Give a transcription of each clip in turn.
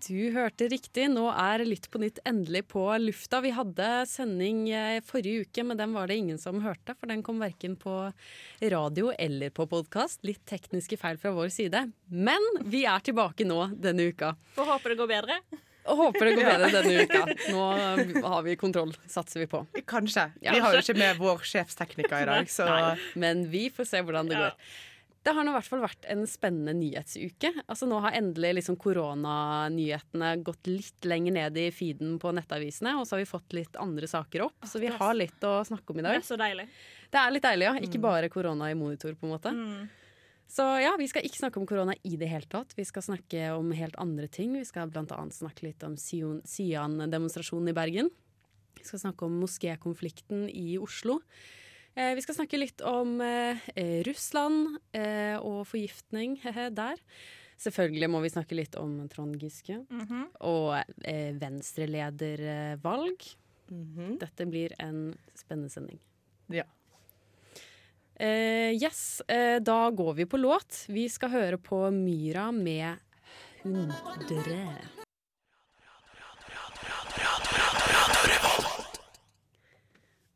Du hørte riktig. Nå er Lytt på nytt endelig på lufta. Vi hadde sending eh, forrige uke, men den var det ingen som hørte. For den kom verken på radio eller på podkast. Litt tekniske feil fra vår side. Men vi er tilbake nå denne uka. Får håpe det går bedre. Og håper det går bedre denne uka. Nå har vi kontroll, satser vi på. Kanskje. Ja. Vi har jo ikke med vår sjefstekniker i dag, så Nei, men vi får se hvordan det Ja. går. Det har nå i hvert fall vært en spennende nyhetsuke. Altså Nå har endelig liksom koronanyhetene gått litt lenger ned i feeden på nettavisene, og så har vi fått litt andre saker opp, så vi har litt å snakke om i Det dag. er så deilig. Det er litt deilig, ja. Ikke bare korona i monitor, på en måte. Mm. Så ja, vi skal ikke snakke om korona i det hele tatt. Vi skal snakke om helt andre ting. Vi skal annet snakke litt om Sian-demonstrasjonen i Bergen. Vi skal snakke om moskékonflikten i Oslo. Eh, vi skal snakke litt om eh, eh, Russland og forgiftning der. Selvfølgelig må vi snakke litt om Trond Giske Mhm. og eh, venstreledervalg. -hmm. Dette blir en spennende sending. Ja. Eh, yes, eh, da går vi på låt. Vi skal høre på Myra med 100.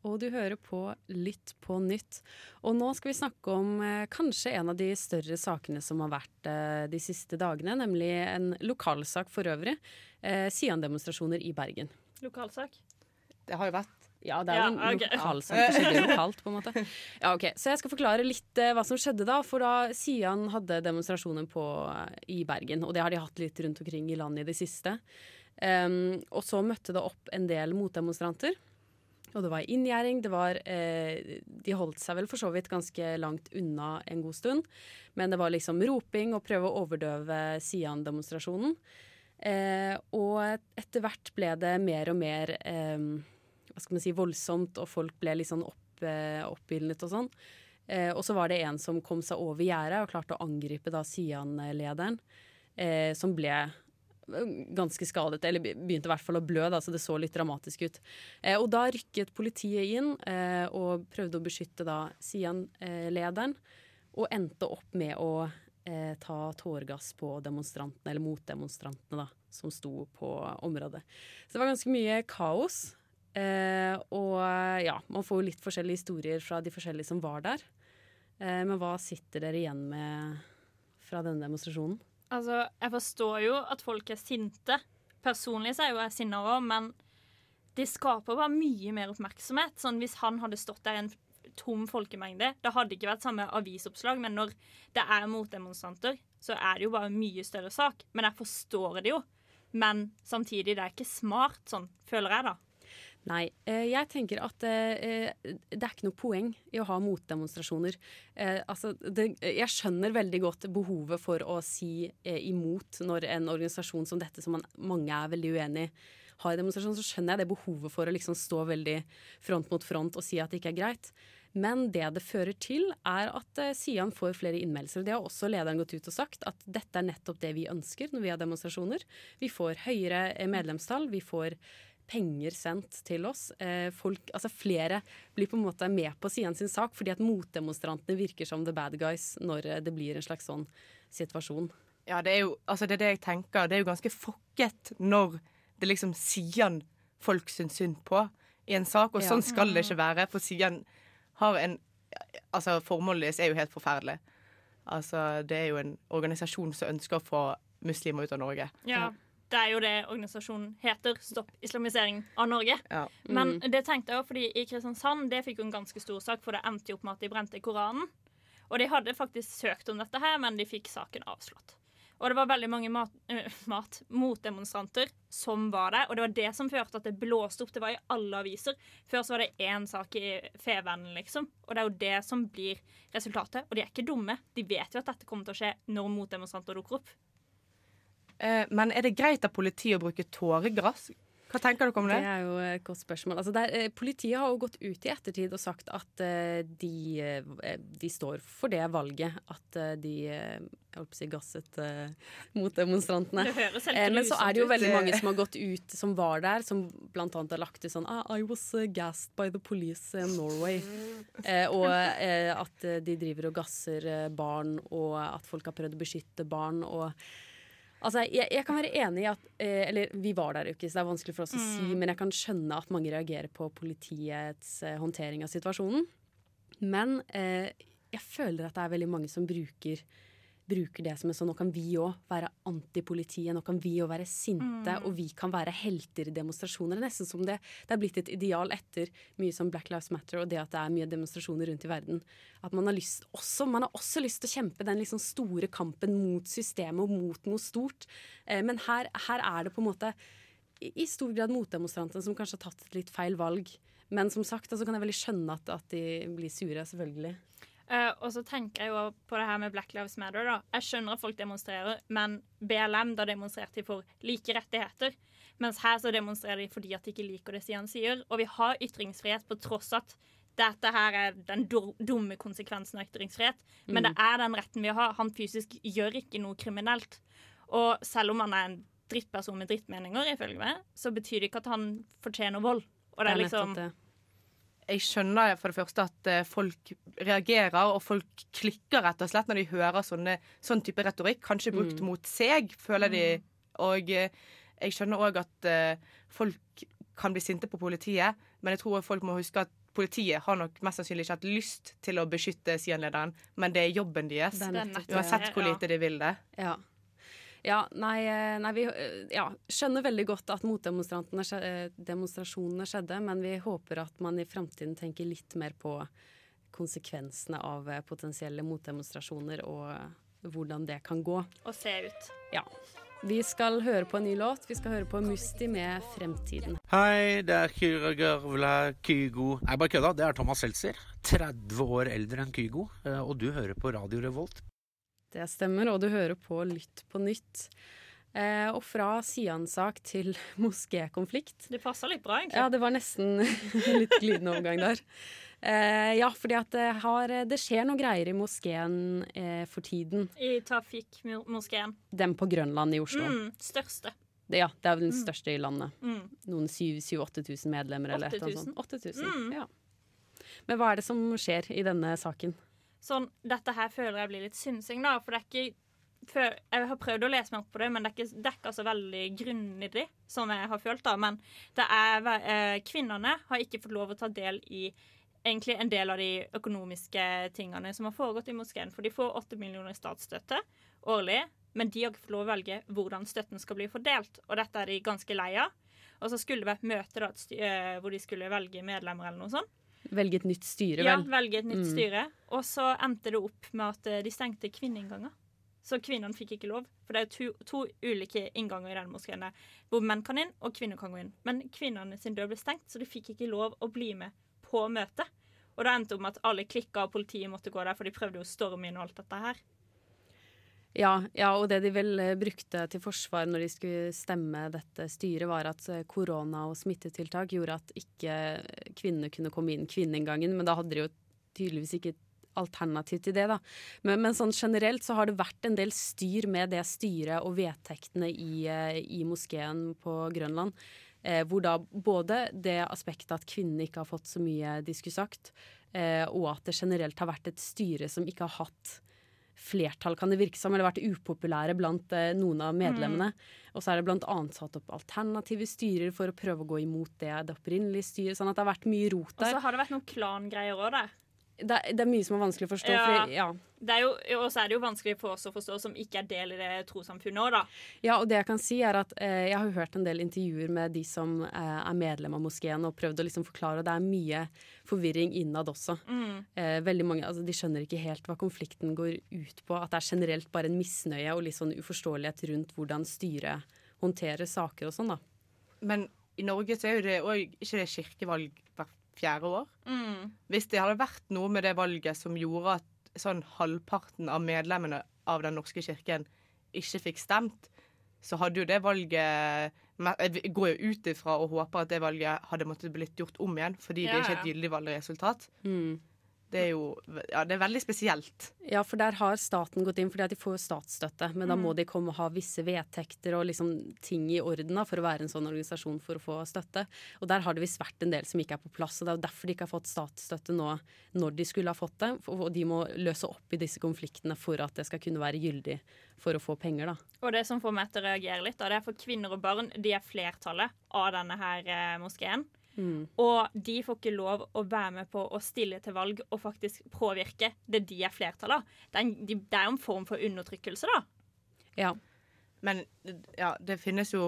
Og du hører på Lytt på nytt. Og nå skal vi snakke om eh, kanskje en av de større sakene som har vært eh, de siste dagene, nemlig en lokalsak for øvrig. Eh, Sian-demonstrasjoner i Bergen. Lokalsak. det har jo vært Ja, det er jo en Ja, okay. lokalsak. Det skjedde lokalt, på en måte. Ja, ok. Så jeg skal forklare litt eh, hva som skjedde da. For da Sian hadde demonstrasjoner på, eh, i Bergen, og det har de hatt litt rundt omkring i landet i det siste. Um, og så møtte det opp en del motdemonstranter. Og det var inngjerding. Det eh, De holdt seg vel for så vidt ganske langt unna en god stund. Men det var liksom roping og prøve å overdøve Sian-demonstrasjonen. Eh, og etter hvert ble det mer og mer eh, hva skal man si, voldsomt, og folk ble litt sånn opp, eh, oppildnet og sånn. Eh, og så var det en som kom seg over gjerdet og klarte å angripe Sian-lederen, eh, som ble ganske skadet, eller begynte i hvert fall å blø, da, så det så litt dramatisk ut. Eh, og da rykket politiet inn eh, og prøvde å beskytte da Sian-lederen, og endte opp med å eh, ta tårgass på demonstrantene, eller motdemonstrantene, da, som sto på området. Så det var ganske mye kaos. Eh, og ja, man får jo litt forskjellige historier fra de forskjellige som var der. Eh, men hva sitter dere igjen med fra denne demonstrasjonen? Altså, jeg forstår jo at folk er sinte. Personlig så er jo jeg sinna òg, men det skaper bare mye mer oppmerksomhet. Sånn Hvis han hadde stått der i en tom folkemengde, det hadde ikke vært samme avisoppslag, men når det er motdemonstranter, så er det jo bare en mye større sak. Men jeg forstår det jo. Men samtidig, det er ikke smart, sånn føler jeg, da. Nei, eh, jeg tenker at eh, det er ikke noe poeng i å ha motdemonstrasjoner. Eh, altså, det, jeg skjønner veldig godt behovet for å si eh, imot når en organisasjon som dette, som man, mange er veldig uenig i, har demonstrasjon, så skjønner jeg det behovet for å liksom stå veldig front mot front og si at det ikke er greit. Men det det fører til, er at eh, Sian får flere innmeldelser. Det har også lederen gått ut og sagt, at dette er nettopp det vi ønsker når vi har demonstrasjoner. Vi får høyere eh, medlemstall, vi får penger sendt til oss. Eh, folk, altså flere blir på en måte med på Sian sin sak, fordi at motdemonstrantene virker som the bad guys når eh, det blir en slags sånn situasjon. Ja, det er jo altså det, er det jeg tenker. Det er jo ganske fucket når det liksom Sian folk syns synd på i en sak, og Ja. sånn skal det ikke være. For Sian har en Altså, formålet deres er jo helt forferdelig. Altså, det er jo en organisasjon som ønsker å få muslimer ut av Norge. Ja, Det er jo det organisasjonen heter. Stopp islamisering av Norge. Ja. Men det tenkte jeg også, fordi i Kristiansand det fikk jo en ganske stor sak, for det endte jo opp med at de brente Koranen. Og de hadde faktisk søkt om dette her, men de fikk saken avslått. Og det var veldig mange mat, øh, mat motdemonstranter som var der, og det var det som førte at det blåste opp. Det var i alle aviser. Før så var det én sak i Fevennen, liksom. Og det er jo det som blir resultatet. Og de er ikke dumme. De vet jo at dette kommer til å skje når motdemonstranter dukker opp. Eh, men er det greit av politiet å bruke tåregass? Hva tenker dere om Det det? er jo et godt spørsmål. Altså der, eh, politiet har jo gått ut i ettertid og sagt at eh, de, de står for det valget. At de jeg holdt på å si gasset mot demonstrantene. Det høres helt men så er det jo veldig mange som har gått ut, som var der, som annet har lagt ut sånn ah, I was uh, gassed by the police in Norway. Eh, og at de driver og gasser barn, og at folk har prøvd å beskytte barn. og Altså, jeg, jeg kan være enig i at eh, Eller vi var der jo ikke, så det er vanskelig for oss å si, men jeg kan skjønne at mange reagerer på politiets eh, håndtering av situasjonen. Men eh, jeg føler at det er veldig mange som bruker, bruker det som en sånn Nå kan vi òg være antipolitiet, nå kan vi òg være sinte, og vi kan være helter i demonstrasjoner. Er Nesten som det, det er blitt et ideal etter mye som Black Lives Matter og det at det er mye demonstrasjoner rundt i verden. At man har lyst også, man har også lyst til å kjempe den liksom store kampen mot systemet og mot noe stort. Eh, men her, her er det på en måte i i stor grad motdemonstrantene som kanskje har tatt et litt feil valg. Men som sagt, altså kan jeg veldig skjønne at, at de blir sure, selvfølgelig. Eh, og så tenker jeg jo på det her med Black Lives Matter. da. Jeg skjønner at folk demonstrerer, men BLM da demonstrerte de for like rettigheter. Mens her så demonstrerer de fordi at de ikke liker det Sian sier. Og vi har ytringsfrihet på tross at dette her er den dumme konsekvensen av ytringsfrihet. Men det er den retten vi har. Han fysisk gjør ikke noe kriminelt. Og selv om han er en drittperson med drittmeninger, ifølge meg, så betyr det ikke at han fortjener vold. Og det er liksom det. Jeg skjønner for det første at eh, folk reagerer, og folk klikker rett og slett når de hører sånne, sånn type retorikk, kanskje brukt mot seg, føler de. Og eh, jeg skjønner òg at eh, folk kan bli sinte på politiet, men jeg tror folk må huske at politiet har nok mest sannsynlig ikke hatt lyst til å beskytte Sian-lederen, men det er jobben deres. Er. Uansett hvor lite de vil det. Ja. Ja, nei, eh, nei vi eh, ja, skjønner veldig godt at motdemonstrantene skje- eh, skjedde, men vi håper at man i framtiden tenker litt mer på konsekvensene av potensielle motdemonstrasjoner og hvordan det kan gå. Og se ut. Ja. Vi skal høre på en ny låt. Vi skal høre på Musti med 'Fremtiden'. Hei, det er Kyra Gørvla Kygo Nei, bare kødda. Det er Thomas Seltzer. 30 år eldre enn Kygo. Og du hører på Radio Revolt. Det stemmer, og du hører på Lytt på nytt. Eh, og fra Sian-sak til moskékonflikt. Det passa litt bra, egentlig. Ja, det var nesten litt glidende overgang der. Eh, ja, fordi at det, har, det skjer noe greier i moskeen eh, for tiden. I Tafik-moskeen. Den på Grønland i Oslo. Mm, største. Det, ja, det er vel den største i landet. Mm. Noen 7000-8000 medlemmer eller et eller annet 8000. sånt. 8000, Mm. ja. Men hva er det som skjer i denne saken? Sånn, dette her føler jeg blir litt synsing, da. For det er ikke Jeg har prøvd å lese meg opp på det, men det er ikke dekka så veldig grundig, som jeg har følt. da, Men det er, eh, kvinnene har ikke fått lov å ta del i egentlig en del av de økonomiske tingene som har foregått i moskeen. For de får 8 millioner i statsstøtte årlig, men de har ikke fått lov å velge hvordan støtten skal bli fordelt. Og dette er de ganske lei av. Og så skulle det vært møte da, eh, hvor de skulle velge medlemmer eller noe sånt. Velge et nytt styre, vel. Ja, velge et nytt Mm. styre. Og så endte det opp med at eh, de stengte kvinneinnganger. Så kvinnene fikk ikke lov. For det er to, to ulike innganger i den moskeen. Hvor menn kan inn, og kvinner kan gå inn. Men kvinnene sin dør ble stengt, så de fikk ikke lov å bli med på møtet. Og det endte opp med at alle klikka, og politiet måtte gå der, for de prøvde jo å storme inn og alt dette her. Ja, ja, og det de vel eh, brukte til forsvar når de skulle stemme dette styret, var at eh, korona og smittetiltak gjorde at ikke kvinnene kunne komme inn kvinneinngangen, men da hadde de jo tydeligvis ikke alternativ til det, da. Men, men sånn generelt så har det vært en del styr med det styret og vedtektene i, eh, i moskeen på Grønland. Eh, hvor da både det aspektet at kvinnene ikke har fått så mye de skulle sagt, eh, og at det generelt har vært et styre som ikke har hatt flertall, kan det virke som, eller vært upopulære blant eh, noen av medlemmene. Og så er det annet satt opp alternative styrer for å prøve å gå imot det, det opprinnelige styret. Sånn at det har vært mye rot Og så har det vært noen klangreier òg der. Det, er- det er mye som er vanskelig å forstå. Ja. fordi- ja. Det er jo, og så er det jo vanskelig for oss å forstå som ikke er del i det trossamfunnet òg, da. Ja, og det jeg kan si er at eh, jeg har hørt en del intervjuer med de som eh, er medlem av moskeen, og prøvd å liksom forklare, og det er mye forvirring innad også. Eh, veldig mange, altså De skjønner ikke helt hva konflikten går ut på. At det er generelt bare en misnøye og litt sånn uforståelighet rundt hvordan styret håndterer saker og sånn, da. Men i Norge så er jo det òg ikke det kirkevalg fjerde år. Hvis det hadde vært noe med det valget som gjorde at sånn halvparten av medlemmene av Den norske kirken ikke fikk stemt, så hadde jo det valget jeg går jo ut ifra og håper at det valget hadde måttet blitt gjort om igjen, fordi det Ja, ikke er ikke et gyldig valgresultat. Mm. Det er jo ja, det er veldig spesielt. Ja, for der har staten gått inn, fordi at de får jo statsstøtte. Men da må Mm. de komme og ha visse vedtekter og liksom ting i orden da, for å være en sånn organisasjon for å få støtte. Og der har det visst vært en del som ikke er på plass, og det er jo derfor de ikke har fått statsstøtte nå når de skulle ha fått det. Og de må løse opp i disse konfliktene for at det skal kunne være gyldig for å få penger, da. Og det som får meg til å reagere litt, da, det er for kvinner og barn de er flertallet av denne her eh, moskeen. Mm. Og de får ikke lov å være med på å stille til valg og faktisk påvirke det de er flertallet av. Det er, en, de, det er jo en form for undertrykkelse, da. Ja. Men ja, det finnes jo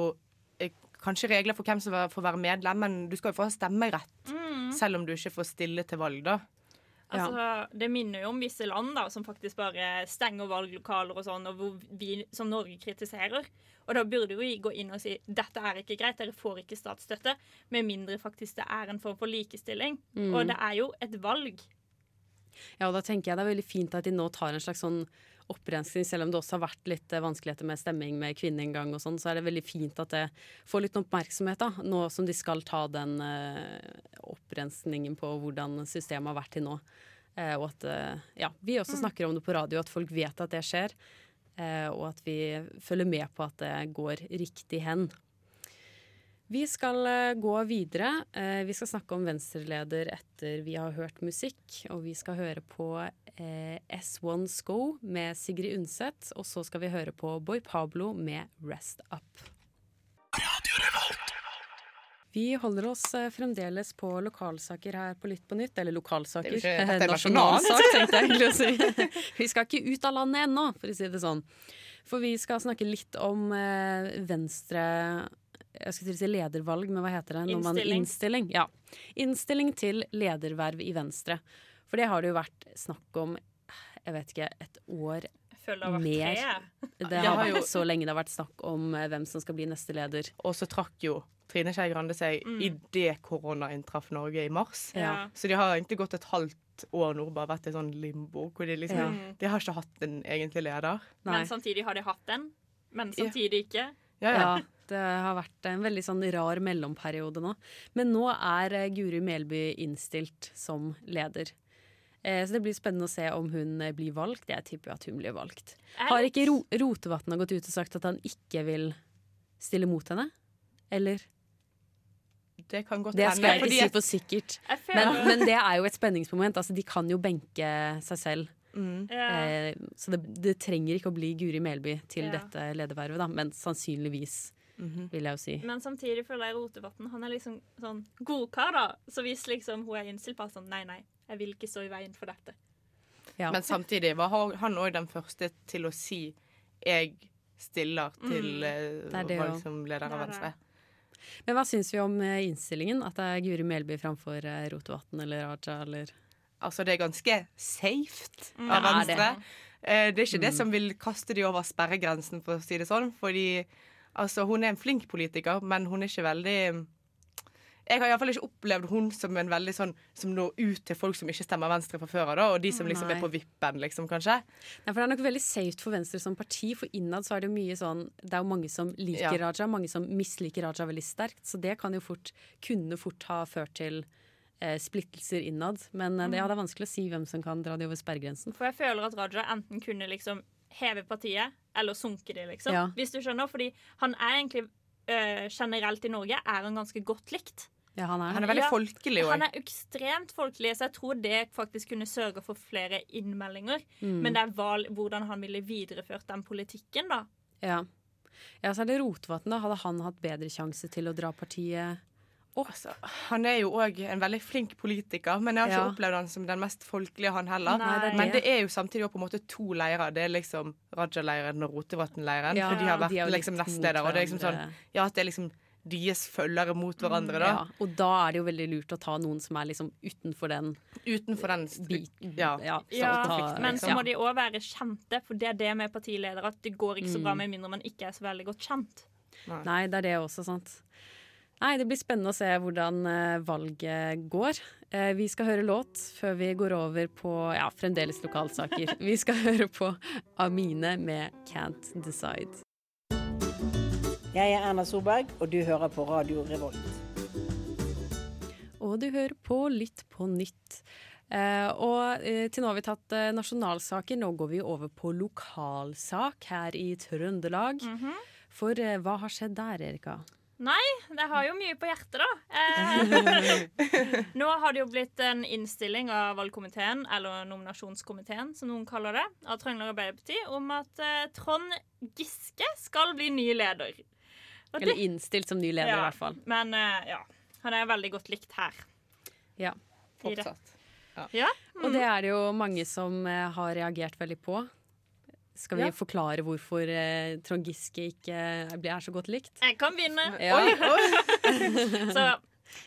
eh, kanskje regler for hvem som får være medlem, men du skal jo få stemmerett stemmerett. Selv om du ikke får stille til valg, da. Altså, Det minner jo om visse land da, som faktisk bare stenger valglokaler og sånn, og hvor vi som Norge kritiserer. Og da burde vi gå inn og si dette er ikke greit, dere får ikke statsstøtte. Med mindre faktisk det er en form for likestilling. Mm. Og det er jo et valg. Ja, og da tenker jeg det er veldig fint at de nå tar en slags sånn opprensking, selv om det også har vært litt eh, vanskeligheter med stemming med kvinneinngang og sånn, så er det veldig fint at det får litt oppmerksomhet da, nå som de skal ta den opprensningen opprenskningen på hvordan systemet har vært til nå. Eh, og at eh, ja, vi også snakker om det på radio, at folk vet at det skjer. Eh, og at vi følger med på at det går riktig hen. Vi skal eh, gå videre. Eh, vi skal snakke om venstreleder etter vi har hørt musikk. Og vi skal høre på eh, S1 Sko med Sigrid Undset. Og så skal vi høre på Boy Pablo med Rest Up. Vi holder oss eh, fremdeles på lokalsaker her på Lytt på nytt. Eller lokalsaker. Det er ikke- er Nasjonalsak, tenkte jeg egentlig å si. Vi skal ikke ut av landet ennå, for å si det sånn. For vi skal snakke litt om eh, venstre jeg skulle til å si ledervalg, men hva heter det? Man- Innstilling. innstilling. Ja. Innstilling til lederverv i Venstre. For det har det jo vært snakk om jeg vet ikke, et år føler det har vært mer. tre. Det har vært så lenge det har vært snakk om eh, hvem som skal bli neste leder. Og så trakk jo Trine Skei Grande seg Mm. idet koronaen traff Norge i mars. Ja. Så de har egentlig gått et halvt år nå bare vært i sånn limbo. Hvor de liksom Ja. De har ikke hatt en egentlig leder. Nei. Men samtidig har de hatt en, Men samtidig ikke. Ja, ja. Ja, det har vært en veldig sånn rar mellomperiode nå. Men nå er eh, Guri Melby innstilt som leder. Eh, Så det blir spennende å se om hun eh, blir valgt. Jeg tipper at hun blir valgt. Har ikke Ro Rotevatn gått ut og sagt at han ikke vil stille mot henne? Eller? Det kan godt Det skal jeg ikke si for sikkert. Men, men det er jo et spenningsmoment. Altså, de kan jo benke seg selv. Mm. Eh, så det, det trenger ikke å bli Guri Melby til Ja. dette ledervervet, da. Men sannsynligvis, Mhm. vil jeg jo si. Men samtidig føler jeg Rotevatn Han er liksom sånn godkar, da. Så hvis liksom hun er innstilt på sånn Nei, nei, jeg vil ikke stå i veien for dette. Ja. Men samtidig var han- òg den første til å si 'jeg stiller til mm. Det det som leder av. Venstre'. Men hva syns vi om eh, innstillingen? At det er Guri Melby framfor eh, Rotevatn eller Raja eller Altså, det er ganske safe Mm. av Det er det. Venstre. Eh, Det er ikke det som vil kaste de over sperregrensen, for å si det sånn. Fordi altså, hun er en flink politiker, men hun er ikke veldig Jeg har iallfall ikke opplevd hun som en veldig sånn som når ut til folk som ikke stemmer Venstre fra før av, og de som liksom Nei. er på vippen, liksom, kanskje. Nei, for Det er nok veldig safe for Venstre som parti, for innad så er det jo mye sånn Det er jo mange som liker Ja. Raja, mange som misliker Raja veldig sterkt. Så det kan jo fort, kunne fort ha ført til eh, splittelser innad. Men eh, det, ja, det er vanskelig å si hvem som kan dra de over sperregrensen. For jeg føler at Raja enten kunne liksom heve partiet, eller sunke det, liksom. Ja. Hvis du skjønner. Fordi han er egentlig øh, generelt i Norge er han ganske godt likt. Ja, han er Han er veldig Ja, folkelig Han er ekstremt folkelig, så jeg tror det faktisk kunne sørga for flere innmeldinger. Mm. Men det er valg, hvordan han ville videreført den politikken, da. Ja. ja, så er det Rotevatn, da. Hadde han hatt bedre sjanse til å dra partiet Altså, han er jo òg en veldig flink politiker, men jeg har ikke Ja. opplevd han som den mest folkelige, han heller. Nei, det det. Men det. er jo samtidig på en måte to leirer. Det er liksom Raja-leiren og Rotevatn-leiren. Ja, for de har vært de liksom nestleder. Og det er liksom sånn. Ja, at det er liksom deres følgere mot hverandre, da. Ja, og da er det jo veldig lurt å ta noen som er liksom utenfor den Utenfor den biten. Ja. Ja, Ja, ta- men så må de òg være kjente, for det er det med partiledere at det går ikke så bra Mm. med mindre man ikke er så veldig godt kjent. Nei, det er det også, sant. Nei, det blir spennende å se hvordan eh, valget går. Eh, vi skal høre låt før vi går over på ja, fremdeles lokalsaker. Vi skal høre på Amine med 'Can't Decide'. Jeg er Erna Solberg, og du hører på Radio Revolt. Og du hører på Lytt på nytt. Eh, og eh, til nå har vi tatt eh, nasjonalsaker, nå går vi over på lokalsak her i Trøndelag. For eh, hva har skjedd der, Erika? Nei, det har jo mye på hjertet, da. Eh, nå har det jo blitt en innstilling av valgkomiteen, eller nominasjonskomiteen, som noen kaller det, av Trøndelag Arbeiderparti, om at eh, Trond Giske skal bli ny leder. Eller innstilt som ny leder, Ja, i hvert fall. Men uh, ja, han er veldig godt likt her. Ja. Fire. Fortsatt. Ja. Og det er det jo mange som uh, har reagert veldig på. Skal vi Ja. forklare hvorfor uh, Trond Giske ikke blir- er så godt likt? Jeg kan begynne. Ja. Så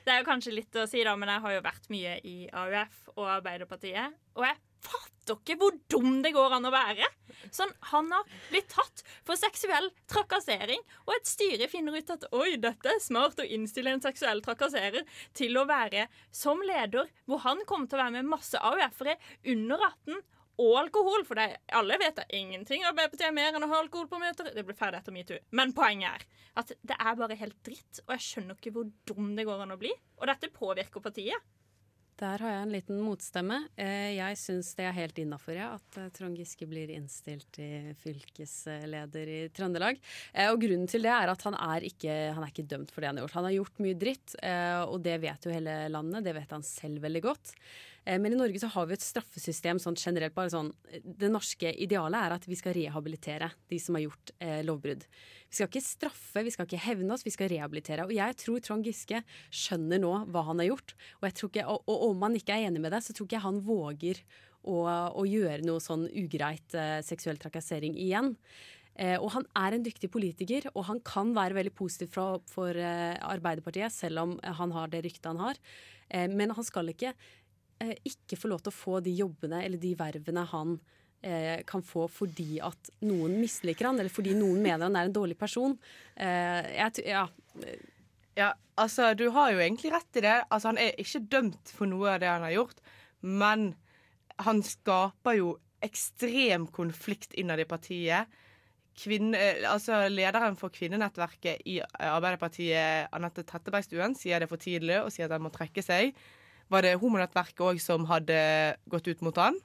det er jo kanskje litt å si, da, men jeg har jo vært mye i AUF og Arbeiderpartiet. Og jeg fatter ikke hvor dum det går an å være. Sånn, Han har blitt tatt for seksuell trakassering, og et styre finner ut at oi, dette er smart å innstille en seksuell trakasserer til å være som leder, hvor han kommer til å være med masse AUF-ere under 18 og alkohol. For det, alle vet da ingenting. Arbeiderpartiet er mer enn å ha alkohol på møter. Det blir ferdig etter metoo. Men poenget er at det er bare helt dritt, og jeg skjønner ikke hvor dum det går an å bli. Og dette påvirker partiet. Der har jeg en liten motstemme. Eh, Jeg syns det er helt innafor ja, at eh, Trond Giske blir innstilt til fylkesleder i Trøndelag. Eh, Og grunnen til det er at han er ikke, han er ikke dømt for det han har gjort. Han har gjort mye dritt, og det vet jo hele landet. Det vet han selv veldig godt. Eh, Men i Norge så har vi et straffesystem sånn generelt. bare sånn, Det norske idealet er at vi skal rehabilitere de som har gjort eh, lovbrudd. Vi skal ikke straffe, vi skal ikke hevne oss, vi skal rehabilitere. Og jeg tror Trond Giske skjønner nå hva han har gjort. Og, jeg tror ikke, og, og om han ikke er enig med det, så tror ikke jeg han våger å, å gjøre noe sånn ugreit eh, seksuell trakassering igjen. Eh, og han er en dyktig politiker, og han kan være veldig positiv for eh, Arbeiderpartiet, selv om han har det ryktet han har. Eh, men han skal ikke, eh, ikke få lov til å få de jobbene eller de vervene han eh, kan få fordi at noen misliker han, eller fordi noen mener han er en dårlig person. Eh, jeg, ja, Ja, altså, du har jo egentlig rett i det. Altså, han er ikke dømt for noe av det han har gjort, men han skaper jo ekstrem konflikt innad i partiet. Kvinne, eh, altså, lederen for kvinnenettverket i Arbeiderpartiet, Anette Trettebergstuen, sier det er for tidlig og sier at han må trekke seg. Var det homonettverket òg som hadde gått ut mot han?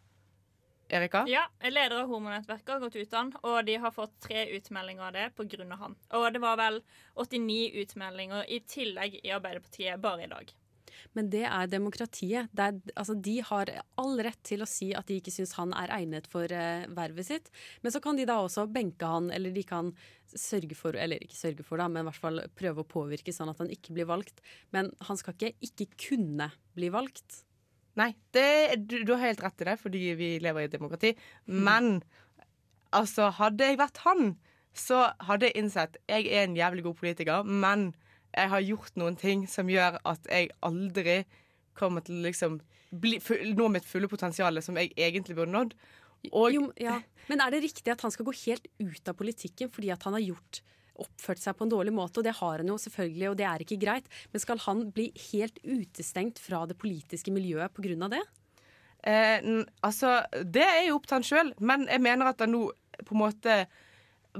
Erika? Ja, Leder av Homonettverket har gått ut han, og de har fått tre utmeldinger av det pga. han. Og det var vel 89 utmeldinger i tillegg i Arbeiderpartiet bare i dag. Men det er demokratiet. Det er, altså, de har all rett til å si at de ikke syns han er egnet for uh, vervet sitt. Men så kan de da også benke han, eller de kan sørge for, eller ikke sørge for, da, men i hvert fall prøve å påvirke sånn at han ikke blir valgt. Men han skal ikke ikke kunne bli valgt. Nei, det, du, du har helt rett i det, fordi vi lever i et demokrati. Men altså, hadde jeg vært han, så hadde jeg innsett jeg er en jævlig god politiker, men jeg har gjort noen ting som gjør at jeg aldri kommer til å liksom bli, nå mitt fulle potensial som jeg egentlig burde nådd. Og Jo, ja. Men er det riktig at han skal gå helt ut av politikken fordi at han har gjort oppført seg på en dårlig måte, og det har han jo selvfølgelig, og det er ikke greit. Men skal han bli helt utestengt fra det politiske miljøet pga. det? Eh, altså, det er jo opp til han sjøl, men jeg mener at han nå på en måte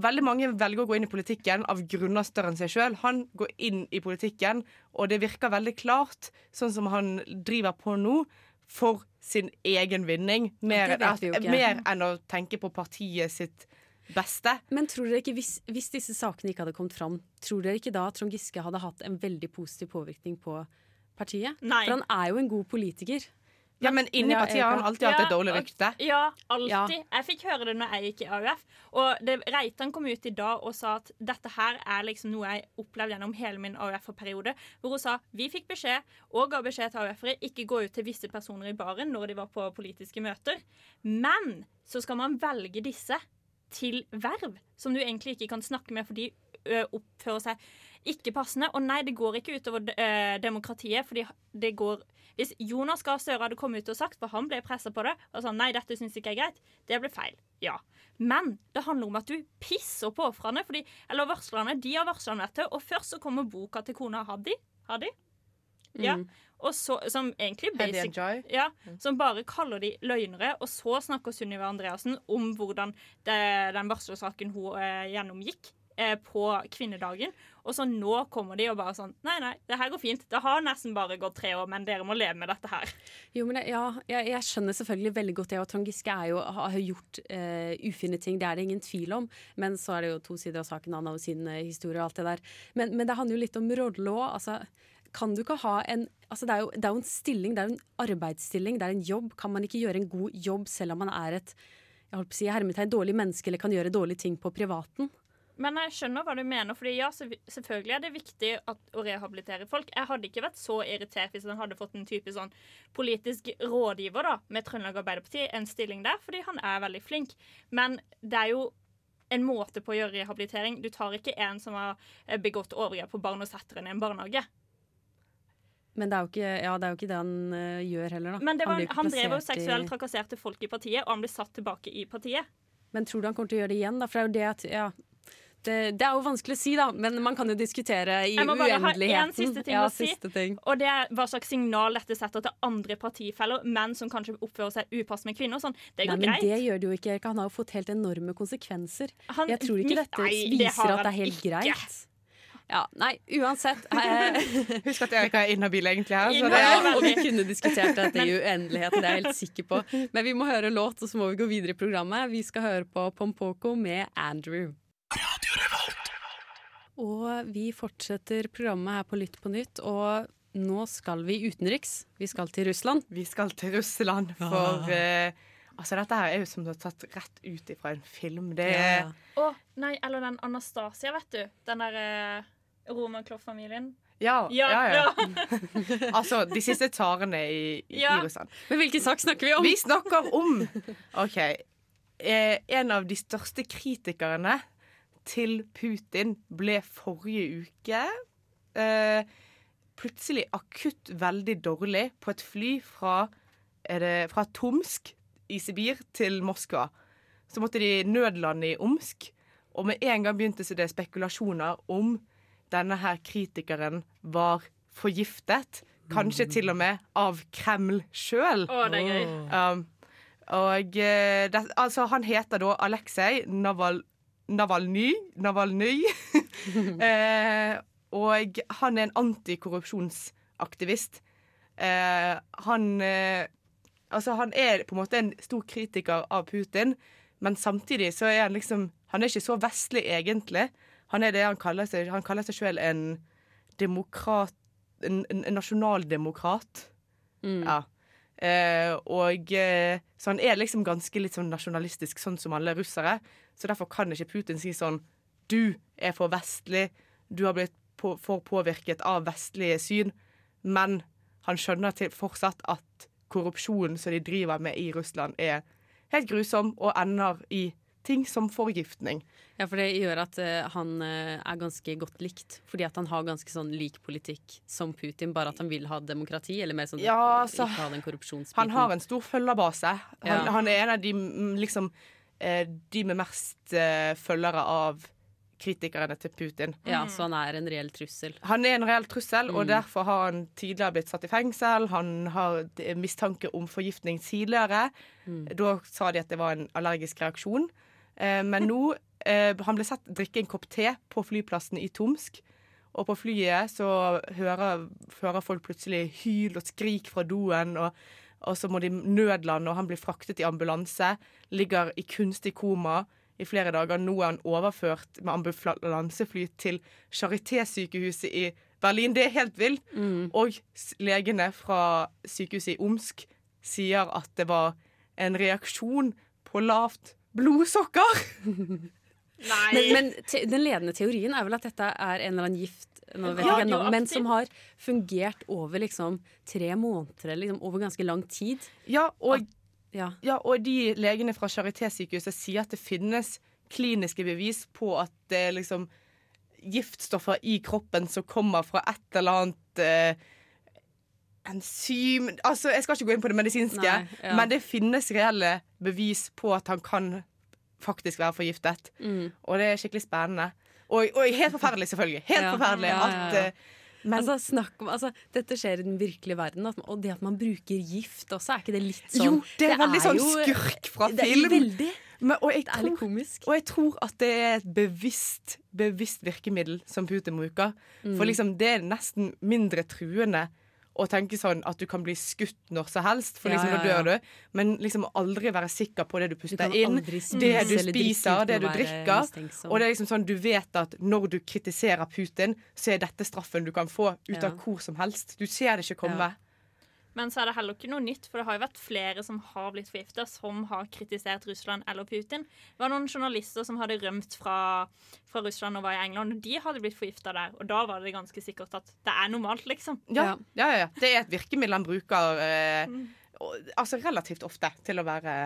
Veldig mange velger å gå inn i politikken av grunner større enn seg sjøl. Han går inn i politikken, og det virker veldig klart, sånn som han driver på nå, for sin egen vinning. Mer, mer enn å tenke på partiet sitt beste. Men tror dere ikke, hvis, hvis disse sakene ikke hadde kommet fram, tror dere ikke da at Trond Giske hadde hatt en veldig positiv påvirkning på partiet? Nei. For han er jo en god politiker. Ja, men inni Ja, partiet har han alltid hatt et dårlig rykte. Ja, alltid. Jeg fikk høre det når jeg gikk i AUF. Og det, Reitan kom ut i dag og sa at dette her er liksom noe jeg opplevde gjennom hele min AUF-periode. Hvor hun sa vi fikk beskjed, og ga beskjed til AUF-ere, ikke gå ut til visse personer i baren når de var på politiske møter. Men så skal man velge disse til verv som du egentlig ikke kan snakke med, for de oppfører seg ikke passende. Og nei, det går ikke utover ø, demokratiet, fordi det går Hvis Jonas Gahr Støre hadde kommet ut og sagt, for han ble pressa på det, og sa nei, dette syns ikke er greit, det ble feil. Ja. Men det handler om at du pisser på ofrene, eller varslerne. De har varslerne om dette, og først så kommer boka til kona Haddy. Haddy? Ja. Mm. Og så, som egentlig basic, ja, som bare kaller de løgnere. Og så snakker Sunniva Andreassen om hvordan det, den varslersaken hun eh, gjennomgikk, eh, på kvinnedagen. Og så nå kommer de og bare sånn Nei, nei, det her går fint. Det har nesten bare gått tre år, men dere må leve med dette her. Jo, men det, ja, jeg, jeg skjønner selvfølgelig veldig godt det, og Trond Giske jo, har jo gjort uh, ufine ting, det er det ingen tvil om. Men så er det jo to sider av saken, han har jo sin uh, historie og alt det der. Men, men det handler jo litt om rolle òg. Altså, kan du ikke ha en altså det, er jo, det er jo en stilling, det er jo en arbeidsstilling, det er en jobb. Kan man ikke gjøre en god jobb selv om man er et jeg holdt på å si, hermetegn, dårlig menneske eller kan gjøre dårlige ting på privaten? Men jeg skjønner hva du mener, fordi ja, selvfølgelig er det viktig at, å rehabilitere folk. Jeg hadde ikke vært så irritert hvis han hadde fått en type sånn politisk rådgiver da, med Trøndelag Arbeiderparti, en stilling der, fordi han er veldig flink. Men det er jo en måte på å gjøre rehabilitering. Du tar ikke en som har eh, begått overgrep på barn og setter henne i en barnehage. Men det er ikke, ja, det, er jo ikke det han uh, gjør heller, da. Men det var, han, han drev jo seksuelt trakasserte folk i partiet, og han ble satt tilbake i partiet. Men tror du han kommer til å gjøre det igjen? Da? For det er jo det at ja, det, det er jo vanskelig å si, da, men man kan jo diskutere i Jeg må bare ha uendeligheten. én siste ting ja, å si. Siste ting. Og det er hva slags signal dette setter til andre partifeller, menn som kanskje oppfører seg upassende med kvinner. og Sånn. Det Nei, går men greit. det gjør det jo ikke, Erika. Han har jo fått helt enorme konsekvenser. Han- jeg tror ikke dette Nei, det viser har at det er helt ikke. greit. Ja, nei, uansett. eh, Husk at Erika er inhabil egentlig her. Så Ja, og vi kunne diskutert dette i uendeligheten, det er jeg helt sikker på. Men vi må høre låt, og så må vi gå videre i programmet. Vi skal høre på Pompoko med Andrew. Og vi fortsetter programmet her på Lytt på nytt, og nå skal vi utenriks. Vi skal til Russland. Vi skal til Russland, for uh, altså, dette her er jo som tatt rett ut fra en film. Det er Ja. Å, nei, eller den Anastasia, vet du. Den der uh, Romankloff-familien. Ja, Ja, ja, ja. ja. altså, de siste tsarene i, i, Ja. i Russland. Men hvilken sak snakker vi om? Vi snakker om OK. Eh, en av de største kritikerne til Putin ble forrige uke eh, plutselig akutt veldig dårlig på et fly fra, er det, fra Tomsk i Sibir til Moskva. Så måtte de nødlande i Omsk, og med en gang begynte det spekulasjoner om denne her kritikeren var forgiftet. Kanskje til og med av Kreml sjøl. Gøy. Um, og eh, det, altså, han heter da Aleksej Naval, Navalny. Navalny. eh, og han er en antikorrupsjonsaktivist. Eh, han eh, Altså, han er på en måte en stor kritiker av Putin, men samtidig så er han liksom Han er ikke så vestlig, egentlig. Han er det han kaller seg Han kaller seg sjøl en demokrat En, en, nasjonaldemokrat. Ja. Eh, og eh, Så han er liksom ganske litt sånn nasjonalistisk, sånn som alle russere. Så derfor kan ikke Putin si sånn Du er for vestlig. Du har blitt på, for påvirket av vestlige syn. Men han skjønner til fortsatt at korrupsjonen som de driver med i Russland, er helt grusom og ender i ting som forgiftning. Ja, for det gjør at uh, han eh, er ganske godt likt. Fordi at han har ganske sånn lik politikk som Putin, bare at han vil ha demokrati, eller mer sånn Ja, altså, ikke ha den korrupsjonsbiten. Han har en stor følgerbase. Han, Ja. han er en av de mm, liksom eh, De med mest følgere av kritikerne til Putin. Ja, så han er en reell trussel. Han er en reell trussel, og Mm. derfor har han tidligere blitt satt i fengsel. Han har mistanke om forgiftning tidligere. Mm. Da sa de at det var en allergisk reaksjon. Eh, men nå eh, Han ble sett drikke en kopp te på flyplassen i Tomsk. Og på flyet så hører, hører folk plutselig hyl og skrik fra doen. Og, og så må de nødlande, og han blir fraktet i ambulanse. Ligger i kunstig koma i flere dager. Nå er han overført med ambulansefly til Charité-sykehuset i Berlin. Det er helt vilt. Og legene fra sykehuset i Omsk sier at det var en reaksjon på lavt blodsukker. Nei. Men, men te den ledende teorien er vel at dette er en eller annen gift Ja, ennå, men som har fungert over liksom tre måneder, liksom over ganske lang tid. Ja, og, Ja. ja, og de legene fra Charité-sykehuset sier at det finnes kliniske bevis på at det er liksom giftstoffer i kroppen som kommer fra et eller annet eh, enzym Altså, jeg skal ikke gå inn på det medisinske, Nei, ja. men det finnes reelle bevis på at han kan faktisk være forgiftet. Mm. Og det er skikkelig spennende. Og, og helt forferdelig, selvfølgelig. Helt Ja, forferdelig ja, at eh, men, altså, snakk om, altså, dette skjer i den virkelige verden, at, og det at man bruker gift også, er ikke det litt sånn Jo, det er veldig sånn skurk fra det er film. Veldig. Men, og, jeg Det er litt tror, komisk. og jeg tror at det er et bevisst, bevisst virkemiddel som Putin bruker. Mm. For liksom, det er nesten mindre truende å tenke sånn at du kan bli skutt når som helst, for Ja, liksom, ja, da dør du. Men liksom aldri være sikker på det du puster du inn, det du spiser, det du drikker. Og det er liksom sånn, du vet at når du kritiserer Putin, så er dette straffen du kan få ut Ja. av hvor som helst. Du ser det ikke komme. Men så er det heller ikke noe nytt, for det har jo vært flere som har blitt forgifta, som har kritisert Russland eller Putin. Det var noen journalister som hadde rømt fra, fra Russland og var i England, og de hadde blitt forgifta der. Og da var det ganske sikkert at det er normalt, liksom. Ja, ja, ja, ja. Det er et virkemiddel han bruker eh, og, altså relativt ofte til å være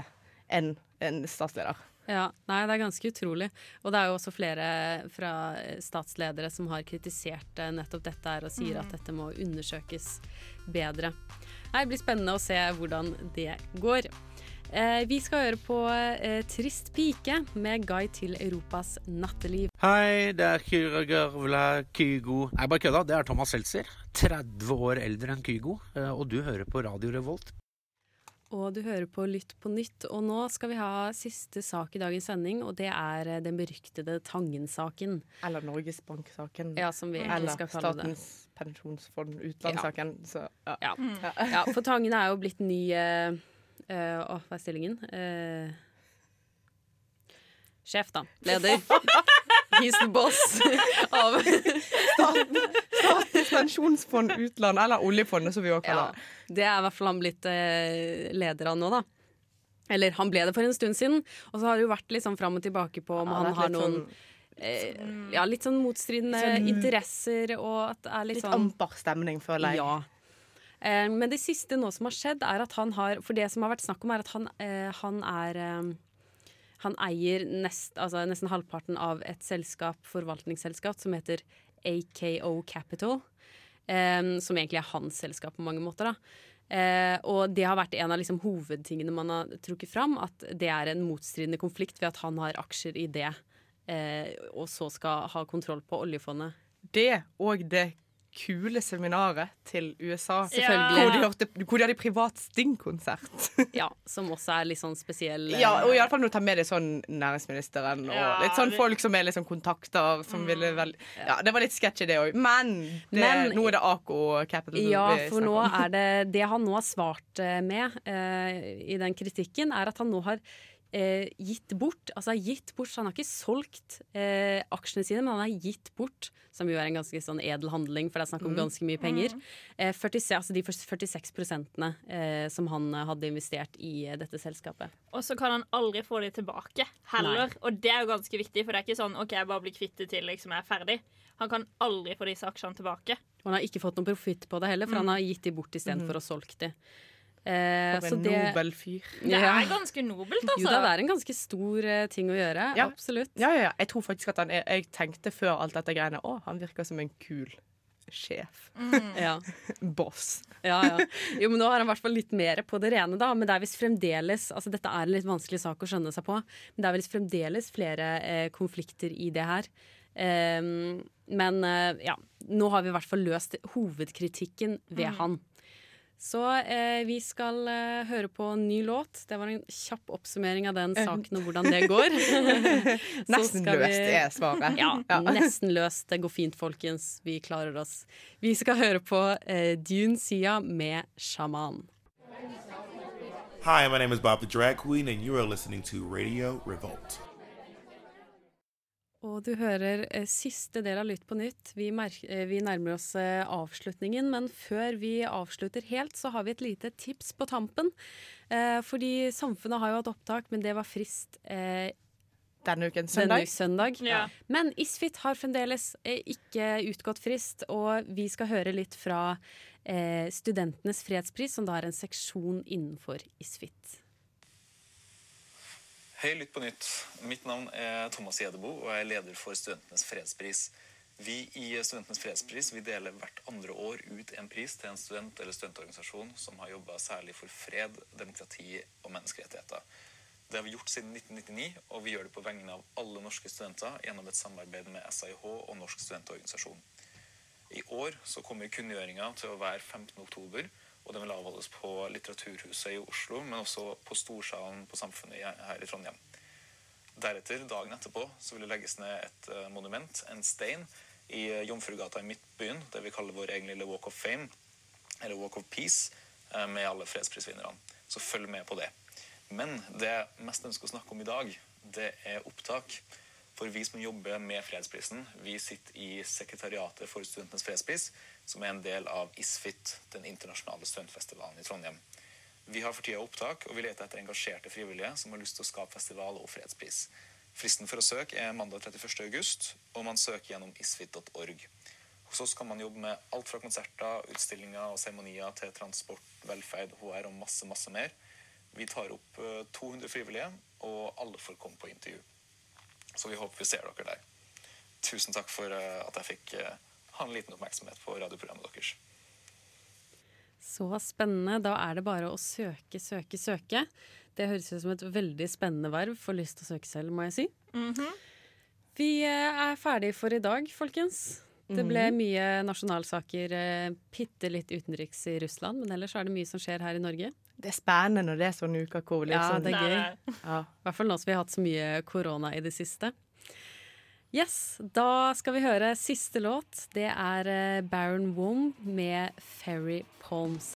en, en statsleder. Ja, nei, Det er ganske utrolig. Og det er jo også flere fra statsledere som har kritisert eh, nettopp dette her og sier Mm. at dette må undersøkes bedre. Nei, Det blir spennende å se hvordan det går. Eh, vi skal høre på eh, 'Trist pike' med guide til Europas natteliv. Hei, det er Kyra Gørvla Kygo. Nei, bare kødda. Det er Thomas Seltzer. 30 år eldre enn Kygo. eh, Og du hører på Radio Revolt. Og du hører på Lytt på nytt. Og nå skal vi ha siste sak i dagens sending, og det er eh, den beryktede Tangen-saken. Eller Norges Bank-saken. Ja, som vi egentlig Eller skal kalle det. Statens pensjonsfond utland-saken. Så ja. Ja. ja, for Tangen er jo blitt ny eh, eh, Å, hva er stillingen? Uh, sjef, da. Leder. He's the boss av Statens pensjonsfond utland, eller oljefondet, som vi også kaller det. det er i hvert fall han blitt eh, leder av nå, da. Eller han ble det for en stund siden. Og så har det jo vært litt sånn fram og tilbake på om Ja, han har noen sånn eh, Ja, litt sånn motstridende Sånn- interesser, og at det er litt, Litt sånn amper stemning, føler jeg. Ja. Eh, men det siste nå som har skjedd, er at han har For det som har vært snakk om, er at han, eh, han er eh, Han eier nest, altså nesten halvparten av et selskap, forvaltningsselskap som heter AKO Capital. Eh, som egentlig er hans selskap på mange måter. Eh, og det har vært en av liksom, hovedtingene man har trukket fram. At det er en motstridende konflikt ved at han har aksjer i det, eh, og så skal ha kontroll på oljefondet. Det og det kule seminaret til USA. Selvfølgelig. Hvor de, hørte, hvor de hadde privat Sting-konsert. Ja, Som også er litt sånn spesiell. eh, Ja, og iallfall når du tar med deg sånn næringsministeren og Ja, litt sånn folk som er litt sånn kontakter som ville vel Ja, det var litt sketchy, det òg. Men, det, Men- nå er det Ako Capital Ja, for nå er det Det han nå har svart eh, med uh, i den kritikken, er at han nå har eh, gitt bort Altså gitt bort, så han har ikke solgt eh, aksjene sine, men han har gitt bort, som jo er en ganske sånn edel handling, for det er snakk om Mm. ganske mye penger. Mm. Eh, 46, altså de 46 prosentene eh, som han hadde investert i eh, dette selskapet. Og så kan han aldri få de tilbake heller. Nei. Og det er jo ganske viktig, for det er ikke sånn OK, jeg bare blir kvitt det til liksom jeg er ferdig. Han kan aldri få disse aksjene tilbake. Og han har ikke fått noen profitt på det heller, for Mm. han har gitt de bort istedenfor mm. å solgt de. Eh, For en det- nobel fyr. Det er ganske nobelt, altså. Jo da, det er en ganske stor uh, ting å gjøre. Ja. Absolutt. Ja, ja, ja. Jeg tror faktisk at han er Jeg tenkte før alt dette greiene Å, han virker som en kul sjef. Ja. Boss. Ja, ja. Jo, men nå har han i hvert fall litt mer på det rene, da. Men det er visst fremdeles Altså, dette er en litt vanskelig sak å skjønne seg på, men det er visst fremdeles flere eh, konflikter i det her. Um, men eh, ja, nå har vi i hvert fall løst hovedkritikken ved Mm. han. Så eh, vi skal eh, høre på en ny låt. Det var en kjapp oppsummering av den saken og hvordan det går. Nesten løst vi... er svaret. Ja, Ja. nesten løst. Det går fint, folkens. Vi klarer oss. Vi skal høre på eh, Dune Sia med Shaman. Hi, my name is Bob the Drag Queen, and you are listening to Radio Revolt. Og du hører eh, siste del av Lytt på nytt. Vi, eh, vi nærmer oss eh, avslutningen, men før vi avslutter helt, så har vi et lite tips på tampen. Eh, fordi Samfunnet har jo hatt opptak, men det var frist eh, Denne uken denne søndag. uke søndag. Ja. Men Isfit har fremdeles eh, ikke utgått frist, og vi skal høre litt fra eh, Studentenes fredspris, som da er en seksjon innenfor Isfit. Hei, Lytt på nytt. Mitt navn er Thomas Gjedebo, og jeg er leder for Studentenes fredspris. Vi i Studentenes fredspris vi deler hvert andre år ut en pris til en student eller studentorganisasjon som har jobba særlig for fred, demokrati og menneskerettigheter. Det har vi gjort siden 1999, og vi gjør det på vegne av alle norske studenter gjennom et samarbeid med SIH og Norsk studentorganisasjon. I år så kommer kunngjøringa til å være 15. og den vil avholdes på Litteraturhuset i Oslo, men også på Storsalen på Samfunnet her i Trondheim. Deretter, dagen etterpå, så vil det legges ned et eh, monument, en stein, i eh, Jomfrugata i Midtbyen, det vi kaller vår egen lille Walk of Fame, eller Walk of Peace, eh, med alle fredsprisvinnerne. Så følg med på det. Men det jeg mest ønsker å snakke om i dag, det er opptak. For vi som jobber med fredsprisen, vi sitter i sekretariatet for Studentenes fredspris, som er en del av ISFIT, den internasjonale studentfestivalen i Trondheim. Vi har for tida opptak, og vi leter etter engasjerte frivillige som har lyst til å skape festival og fredspris. Fristen for å søke er mandag 31. august, og man søker gjennom isfit.org. Hos oss kan man jobbe med alt fra konserter, utstillinger og seremonier til transport, velferd, HR og masse, masse mer. Vi tar opp eh, 200 frivillige, og alle får komme på intervju. Så vi håper vi ser dere der. Tusen takk for eh, at jeg fikk eh, ha en liten oppmerksomhet på radioprogrammet deres. Så spennende. Da er det bare å søke, søke, søke. Det høres ut som et veldig spennende verv. Får lyst til å søke selv, må jeg si. Vi eh, er ferdig for i dag, folkens. Det ble Mhm. mye nasjonalsaker, bitte litt utenriks i Russland, men ellers er det mye som skjer her i Norge. Det er spennende når det er sånne uker hvor Ja, liksom det er gøy. Ja. I hvert fall nå som vi har hatt så mye korona i det siste. Yes, da skal vi høre siste låt. Det er eh, Baron Womb med 'Fairy Palms'.